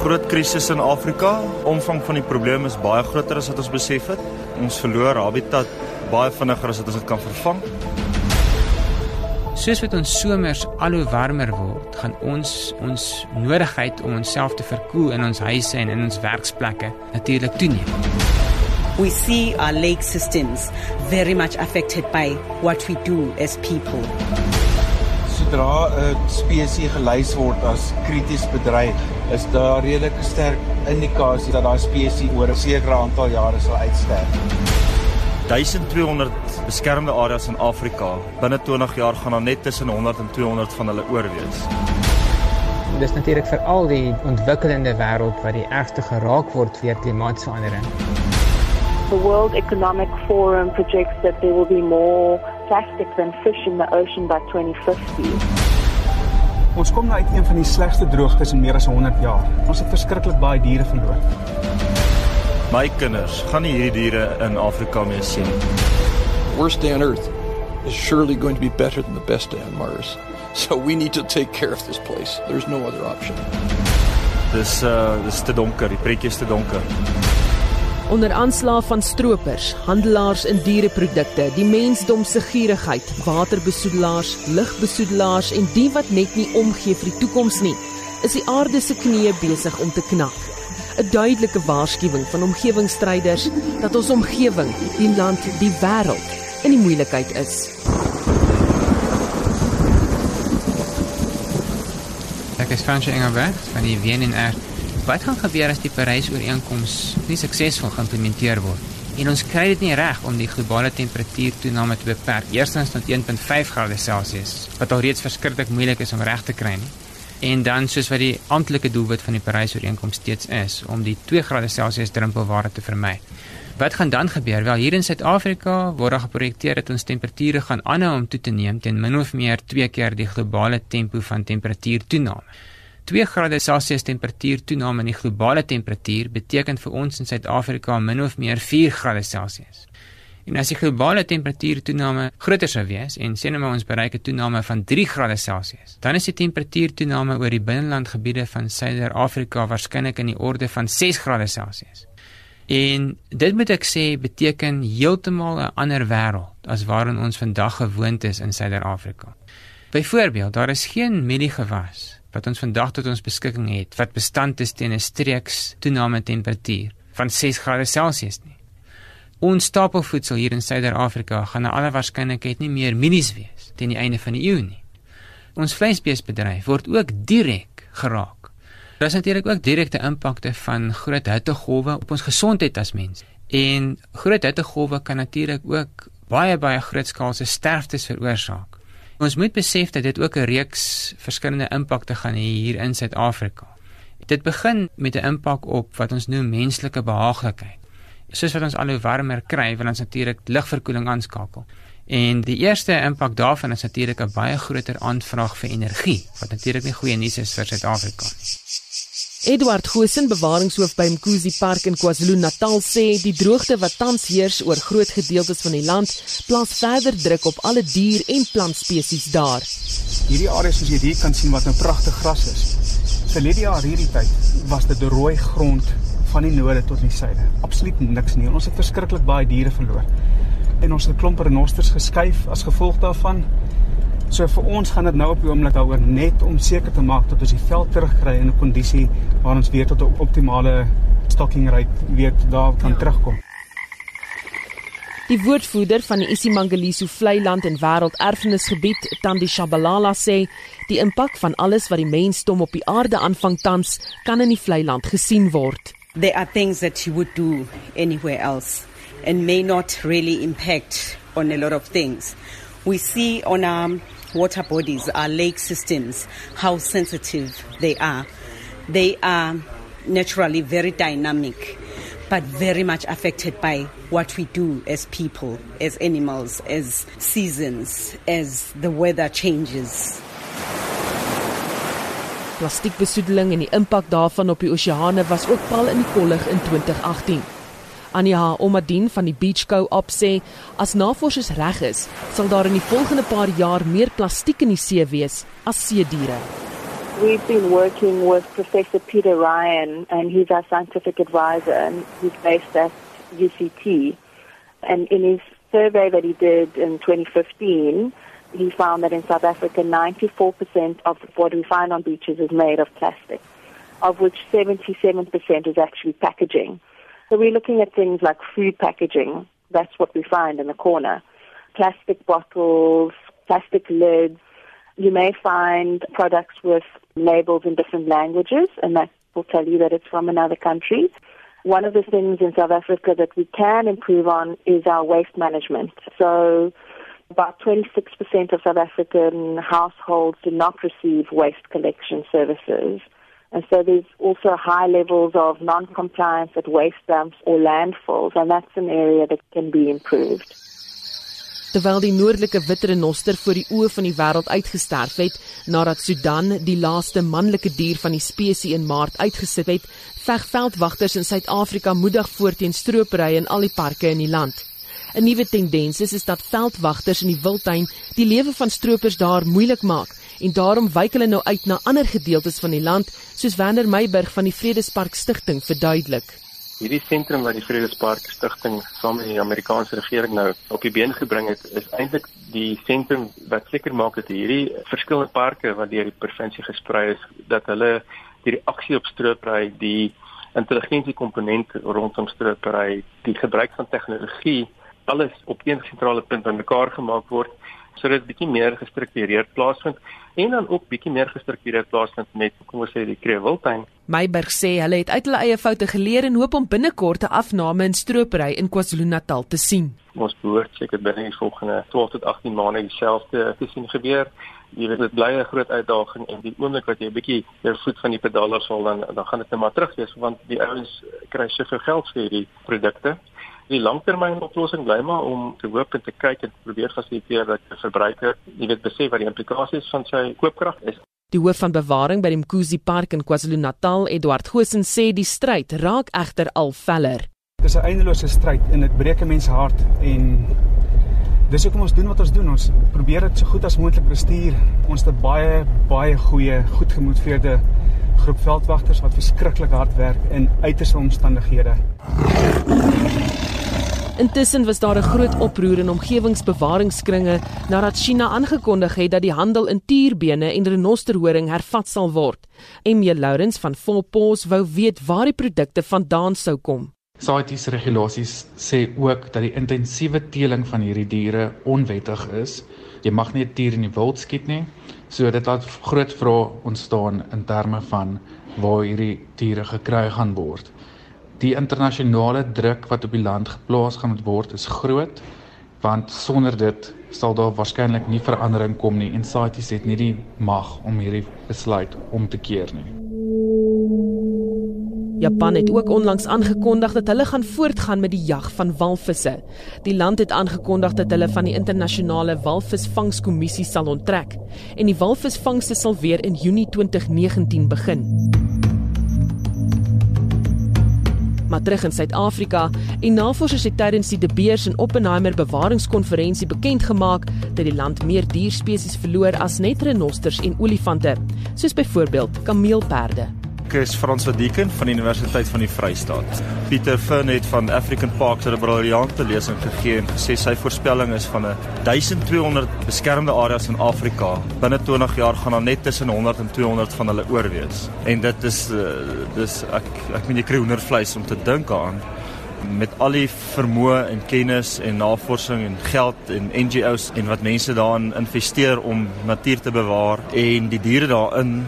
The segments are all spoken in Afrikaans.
groot krisis in Afrika. Omvang van die probleem is baie groter as wat ons besef het. Ons verloor habitat baie vinniger as wat ons dit kan vervang. Soos wat ons somers al hoe warmer word, gaan ons ons nodigheid om onsself te verkoel in ons huise en in ons werksplekke natuurlik toeneem. We see our lake systems very much affected by what we do as people. Sodra 'n spesies gelys word as krities bedreig, is daar redelike sterk indikasie dat daai spesies oor 'n sekere aantal jare sal uitsterf. 1200 beskermde areas in Afrika. Binne 20 jaar gaan daar net tussen 100 en 200 van hulle oorwees. Dis natuurlik vir al die ontwikkelende wêreld wat die ergste geraak word deur klimaatsverandering. The World Economic Forum projects that there will be more plastic than fish in the ocean by 2050. Ons kom nou uit een van die slegste droogtes in meer as 100 jaar. Ons het verskriklik baie diere verloor. My kinders gaan nie hierdie diere in Afrika meer sien. Worst day on earth is surely going to be better than the best day on Mars. So we need to take care of this place. There's no other option. Dis uh dis te donker, die pretjie is te donker. Onder aanslag van stroopers, handelaars in diereprodukte, die mensdom se gierigheid, waterbesoedelaars, lugbesoedelaars en die wat net nie omgee vir die toekoms nie, is die aarde se knieë besig om te knak. 'n Duidelike waarskuwing van omgewingsstryders dat ons omgewing, die land, die wêreld in die moeilikheid is. Ek is Fransje Engelberg van die WNR. Wat gaan gebeur as die Parys-ooreenkoms nie suksesvol geïmplementeer word? En ons kry dit nie reg om die globale temperatuurtoename te beperk eerstens tot 1.5 grade Celsius, wat alreeds verskriklik moeilik is om reg te kry nie. En dan soos wat die amptelike doelwit van die Parys-ooreenkoms steeds is om die 2 grade Celsius drempelwaarde te vermy. Wat gaan dan gebeur? Wel, hier in Suid-Afrika word daar geprojekteer dat ons temperature gaan aanhou om toe te neem teen min of meer 2 keer die globale tempo van temperatuurtoename. 2 grade Celsius temperatuurtoename in die globale temperatuur beteken vir ons in Suid-Afrika min of meer 4 grade Celsius. En as die globale temperatuurtoename groter sou wees en sê nou maar ons bereik 'n toename van 3 grade Celsius, dan is die temperatuurtoename oor die binnelandgebiede van Suider-Afrika waarskynlik in die orde van 6 grade Celsius. En dit moet ek sê beteken heeltemal 'n ander wêreld as waarin ons vandag gewoond is in Suider-Afrika. Byvoorbeeld, daar is geen mieliegewas wat ons vandag tot ons beskikking het wat bestand is teen 'n streeks toename temperatuur van 6 grade Celsius nie. Ons stapelvoedsel hier in Suider-Afrika gaan na alle waarskynlikheid nie meer mielies wees teen die einde van die eeu nie. Ons vleisbeesbedryf word ook direk geraak Daar is natuurlik ook direkte impakte van groot hittegolwe op ons gesondheid as mens. En groot hittegolwe kan natuurlik ook baie baie grootskaalse sterftes veroorsaak. Ons moet besef dat dit ook 'n reeks verskillende impakte gaan hê hier in Suid-Afrika. Dit begin met 'n impak op wat ons noem menslike behaaglikheid. Soos wat ons al hoe warmer kry, wil ons natuurlik ligverkoeling aanskakel. En die eerste impak daarvan is natuurlik 'n baie groter aanvraag vir energie, wat natuurlik nie goeie nuus is vir Suid-Afrika nie. Edward Goosen, bewaringshoof by Mkuzi Park in KwaZulu-Natal sê die droogte wat tans heers oor groot gedeeltes van die land plaas verder druk op alle dier- en plantspesies daar. Hierdie areas soos jy hier kan sien wat 'n nou pragtige gras is. Verlede jaar hierdie tyd was dit rooi grond van die noorde tot die suide. Absoluut niks nie. Ons het verskriklik baie diere verloor. En ons het 'n klomp renosters geskuif as gevolg daarvan. So vir ons gaan dit nou op die oomblik daaroor net om seker te maak dat ons die veld terugkry in 'n kondisie waar ons weer tot 'n optimale stocking rate weer daar kan ja. terugkom. Die woordvoerder van die Isimangaliso Vlei Land en Wêrelderfenisgebied, Tandi Shabalala sê, die impak van alles wat die mensdom op die aarde aanvang tans, kan in die Vlei Land gesien word. There are things that you would do anywhere else and may not really impact on a lot of things. We see on our water bodies, our lake systems, how sensitive they are. They are naturally very dynamic, but very much affected by what we do as people, as animals, as seasons, as the weather changes. Plastiekbesoedeling en die impak daarvan op die oseane was ook pal in die kollig in 2018. Anja Omadin van die Beach Co-op sê as navorsers reg is, sal daar in die volgende paar jaar meer plastiek in die see wees as see diere. We've been working with Professor Peter Ryan, and he's our scientific advisor, and he's based at UCT. And in his survey that he did in 2015, he found that in South Africa, 94% of what we find on beaches is made of plastic, of which 77% is actually packaging. So we're looking at things like food packaging. That's what we find in the corner. Plastic bottles, plastic lids. You may find products with labels in different languages, and that will tell you that it's from another country. One of the things in South Africa that we can improve on is our waste management. So about 26% of South African households do not receive waste collection services. And so there's also high levels of non-compliance at waste dumps or landfills, and that's an area that can be improved. Terwyl die noordelike wit renoster voor die oë van die wêreld uitgesterf het nadat Sudan die laaste manlike dier van die spesies in Maart uitgesit het, veg veldwagters in Suid-Afrika moedig voort teen stropery in al die parke in die land. 'n Nuwe tendens is, is dat veldwagters in die wildtuin die lewe van stroopers daar moeilik maak en daarom wyk hulle nou uit na ander gedeeltes van die land, soos Werner Meiburg van die Vredespark Stichting verduidelik. Hierdie sentrum wat die Vredespark Stichting saam met die Amerikaanse regering nou op die been gebring het, is eintlik die sentrum wat seker maak dat hierdie verskillende parke wat deur die provinsie gesprei is, dat hulle die reaksie op stroopry, die intelligensie komponent rondom stroopry, die gebruik van tegnologie, alles op een sentrale punt bymekaar gemaak word sodat dit bietjie meer gestruktureerd plaasvind en dan ook bietjie meer gestruktureerd plaasvind met kom ons sê die Kreewiltuin. Meiberg sê hulle het uit hulle eie foute geleer en hoop om binnekort 'n afname in stropery in KwaZulu-Natal te sien. Ons behoort seker binne die volgende 12 tot 18 maande dieselfde te sien gebeur. Jy weet dit bly 'n groot uitdaging en die oomblik wat jy 'n bietjie jou voet van die pedaal af sal dan dan gaan dit net maar terug wees want die ouens kry soveel geld vir hierdie produkte die langtermynoplossing bly maar om te hoop en te kyk en probeer fasiliteer dat die verbruiker, jy weet, besef wat die implikasies van sy koopkrag is. Die hoof van bewaring by die Mkuzi Park in KwaZulu-Natal, Edward Gosen sê die stryd raak egter al veller. Dit is 'n eindelose stryd en dit breek 'n mens hart en dis hoekom ons doen wat ons doen. Ons probeer dit so goed as moontlik bestuur. Ons het baie baie goeie, goed gemotiveerde groep veldwagters wat verskriklik hard werk in uiterste omstandighede. Intussen was daar 'n groot oproer in omgewingsbewaringskringe nadat China aangekondig het dat die handel in tierbene en renosterhoring hervat sal word. Emie Lourens van Volpos wou weet waar die produkte vandaan sou kom. CITES regulasies sê ook dat die intensiewe teeling van hierdie diere onwettig is. Jy mag nie 'n dier in die wild skiet nie. So dit laat groot vrae ontstaan in terme van waar hierdie diere gekry gaan word die internasionale druk wat op die land geplaas gaan word is groot want sonder dit sal daar waarskynlik nie verandering kom nie en CITES het nie die mag om hierdie besluit om te keer nie. Japan het ook onlangs aangekondig dat hulle gaan voortgaan met die jag van walvisse. Die land het aangekondig dat hulle van die internasionale walvisvangskommissie sal onttrek en die walvisvangste sal weer in Junie 2019 begin. Maar terug in Suid-Afrika en navorsers het tydens die De Beers en Oppenheimer bewaringskonferensie bekend gemaak dat die land meer dierspesies verloor as net renosters en olifante, soos byvoorbeeld kameelperde. Ek is Frans van Dieken van die Universiteit van die Vrystaat. Pieter Finn het van African Parks 'n briljante lesing gegee en gesê sy voorspelling is van 'n 1200 beskermde areas in Afrika. Binne 20 jaar gaan daar net tussen 100 en 200 van hulle oorwees. En dit is uh, dis ek ek meen jy kry hoendervleis om te dink aan met al die vermoë en kennis en navorsing en geld en NGOs en wat mense daarin investeer om natuur te bewaar en die diere daarin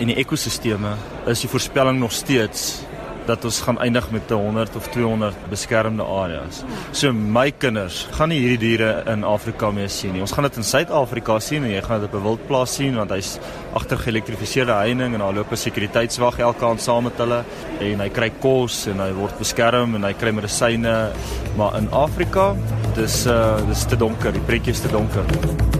en die ekosisteme is die voorspelling nog steeds dat ons gaan eindig met 100 of 200 beskermde areas. So my kinders gaan nie hierdie diere in Afrika meer sien nie. Ons gaan dit in Suid-Afrika sien en jy gaan dit op 'n wildplaas sien want hy's agter geelektrifiseerde heining en daar loop 'n sekuriteitswag elke aand saam met hulle en hy kry kos en hy word beskerm en hy kry medisyne. Maar in Afrika, dis uh dis te donker, die prentjie is te donker.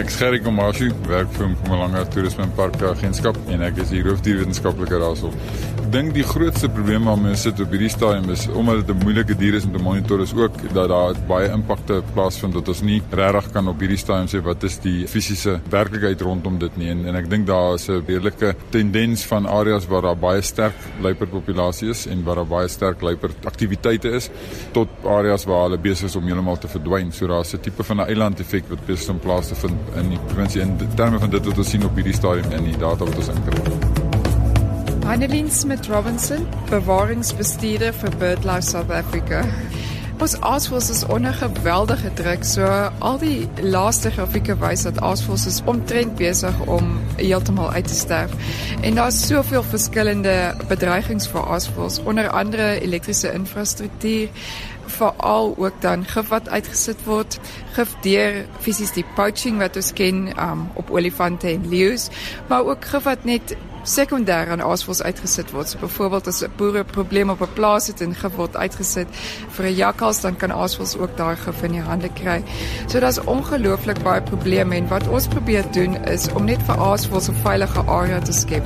Ek is Gerry Komasu, werk vir Mpumalanga Toerisme en Parke Agentskap en ek is die hoofdierwetenskaplike daarso. Ek dink die grootste probleem waarmee ons sit op hierdie stadium is omdat dit 'n moeilike dier is om te monitor is ook dat daar baie impakte plaasvind dat ons nie regtig kan op hierdie stadium sê wat is die fisiese werklikheid rondom dit nie en, en ek dink daar is 'n redelike tendens van areas waar daar baie sterk luiperdpopulasie is en waar daar baie sterk luiperd aktiwiteite is tot areas waar hulle besig is om heeltemal te verdwyn. So daar's 'n tipe van 'n eiland effek wat besig is om plaas te vind in die provinsie in terme van dit wat ons sien op hierdie stadium in die data wat ons inkry. Annelien Smith Robinson, bewaringsbestuurder vir BirdLife South Africa. Ons aasvoëls is onder geweldige druk. So al die laaste grafieke wys dat aasvoëls is omtrent besig om heeltemal uit te sterf. En daar's soveel verskillende bedreigings vir aasvoëls, onder andere elektriese infrastruktuur, veral ook dan gif wat uitgesit word, gif deur fisies die poaching wat ons ken um, op olifante en leeu's, maar ook gif wat net sekondêr aan aasvoëls uitgesit word. So byvoorbeeld as 'n boer 'n probleem op 'n plaas het en word uitgesit vir 'n jakkals, dan kan aasvoëls ook daai gif in die hande kry. So daar's ongelooflik baie probleme en wat ons probeer doen is om net vir aasvoëls 'n veilige area te skep.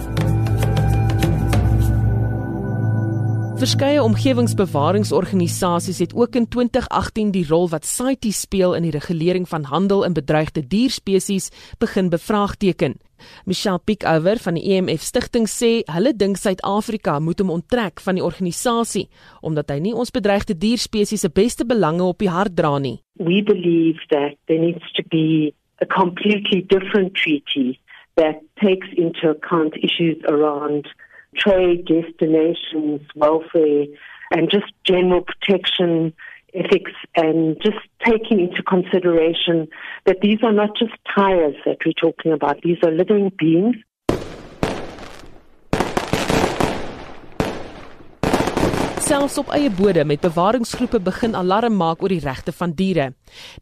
Verskeie omgewingsbewaringsorganisasies het ook in 2018 die rol wat CITES speel in die regulering van handel in bedreigde dierspesies begin bevraagteken. Michelle Pickover van die EMF stigting sê hulle dink Suid-Afrika moet hom onttrek van die organisasie omdat hy nie ons bedreigde dierspesies se beste belange op die hart dra nie. We believe that there needs to be a completely different treaty that takes into account issues around trade, destinations, welfare, and just general protection, ethics, and just taking into consideration that these are not just tires that we're talking about, these are living beings. selfs op eie bodem met bewaringsgroepe begin alarm maak oor die regte van diere.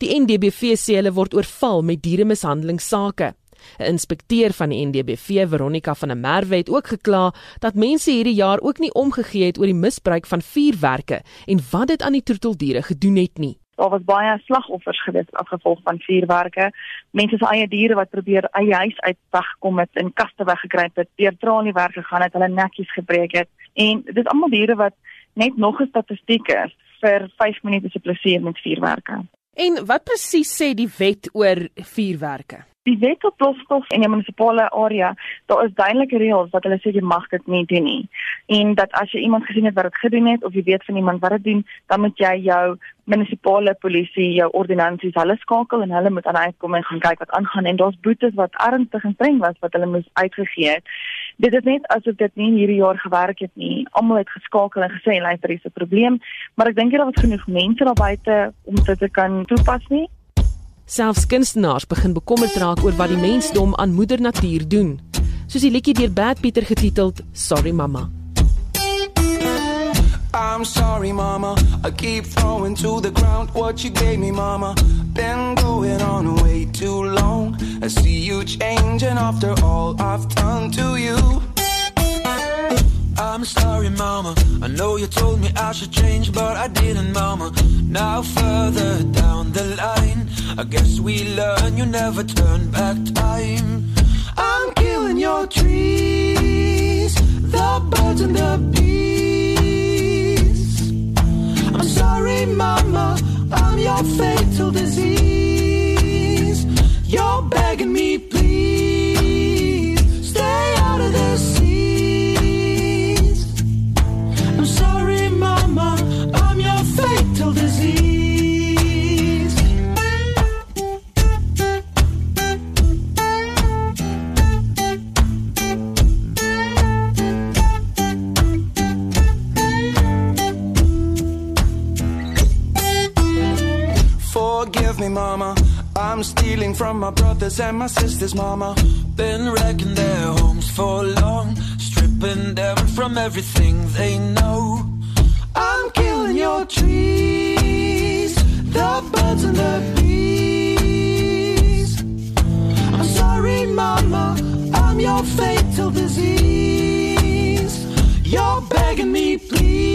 Die NDBV sê hulle word oorval met dieremishandelingsake. 'n Inspekteur van die NDBV, Veronica van der Merwe, het ook gekla dat mense hierdie jaar ook nie omgegee het oor die misbruik van vuurwerke en wat dit aan die troeteldiere gedoen het nie. Daar was baie slagoffers gewees as gevolg van vuurwerke. Mense se eie diere wat probeer eie huis uit wegkom het en kaste weggekruip het, deur traniewerk gegaan het, hulle nekkies gebreek het. En dit is almal diere wat net nog 'n statistiek is vir 5 minute se plesier met vuurwerke. En wat presies sê die wet oor vuurwerke? Die wet op plofstof in 'n munisipale area, daar is duidelike reëls wat hulle sê jy mag dit nie doen nie. En dat as jy iemand gesien het wat dit gedoen het of jy weet van iemand wat dit doen, dan moet jy jou munisipale polisie, jou ordonnansies, hulle skakel en hulle moet aan uitkom en gaan kyk wat aangaan en daar's boetes wat ernstig en streng was wat hulle moes uitgegee het. Dit is net asof dit nie hierdie jaar gewerk het nie. Almal het geskakel en gesê, "Luister, hier is 'n probleem," maar ek dink jy daar was genoeg mense daar buite om dit te kan toepas nie. Selfs kunstenaars begin bekommerd raak oor wat die mensdom aan moeder natuur doen. Soos die liedjie deur Bad Pieter getiteld Sorry Mama. I'm sorry mama, I keep throwing to the ground what you gave me mama. Been going on way too long. I see you changing after all I've done to you. I'm sorry, mama. I know you told me I should change, but I didn't, mama. Now, further down the line, I guess we learn you never turn back time. I'm killing your trees, the birds and the bees. I'm sorry, mama. I'm your fatal disease. You're begging me, I'm stealing from my brothers and my sisters, mama. Been wrecking their homes for long, stripping them from everything they know. I'm killing your trees, the birds and the bees. I'm sorry, mama, I'm your fatal disease. You're begging me, please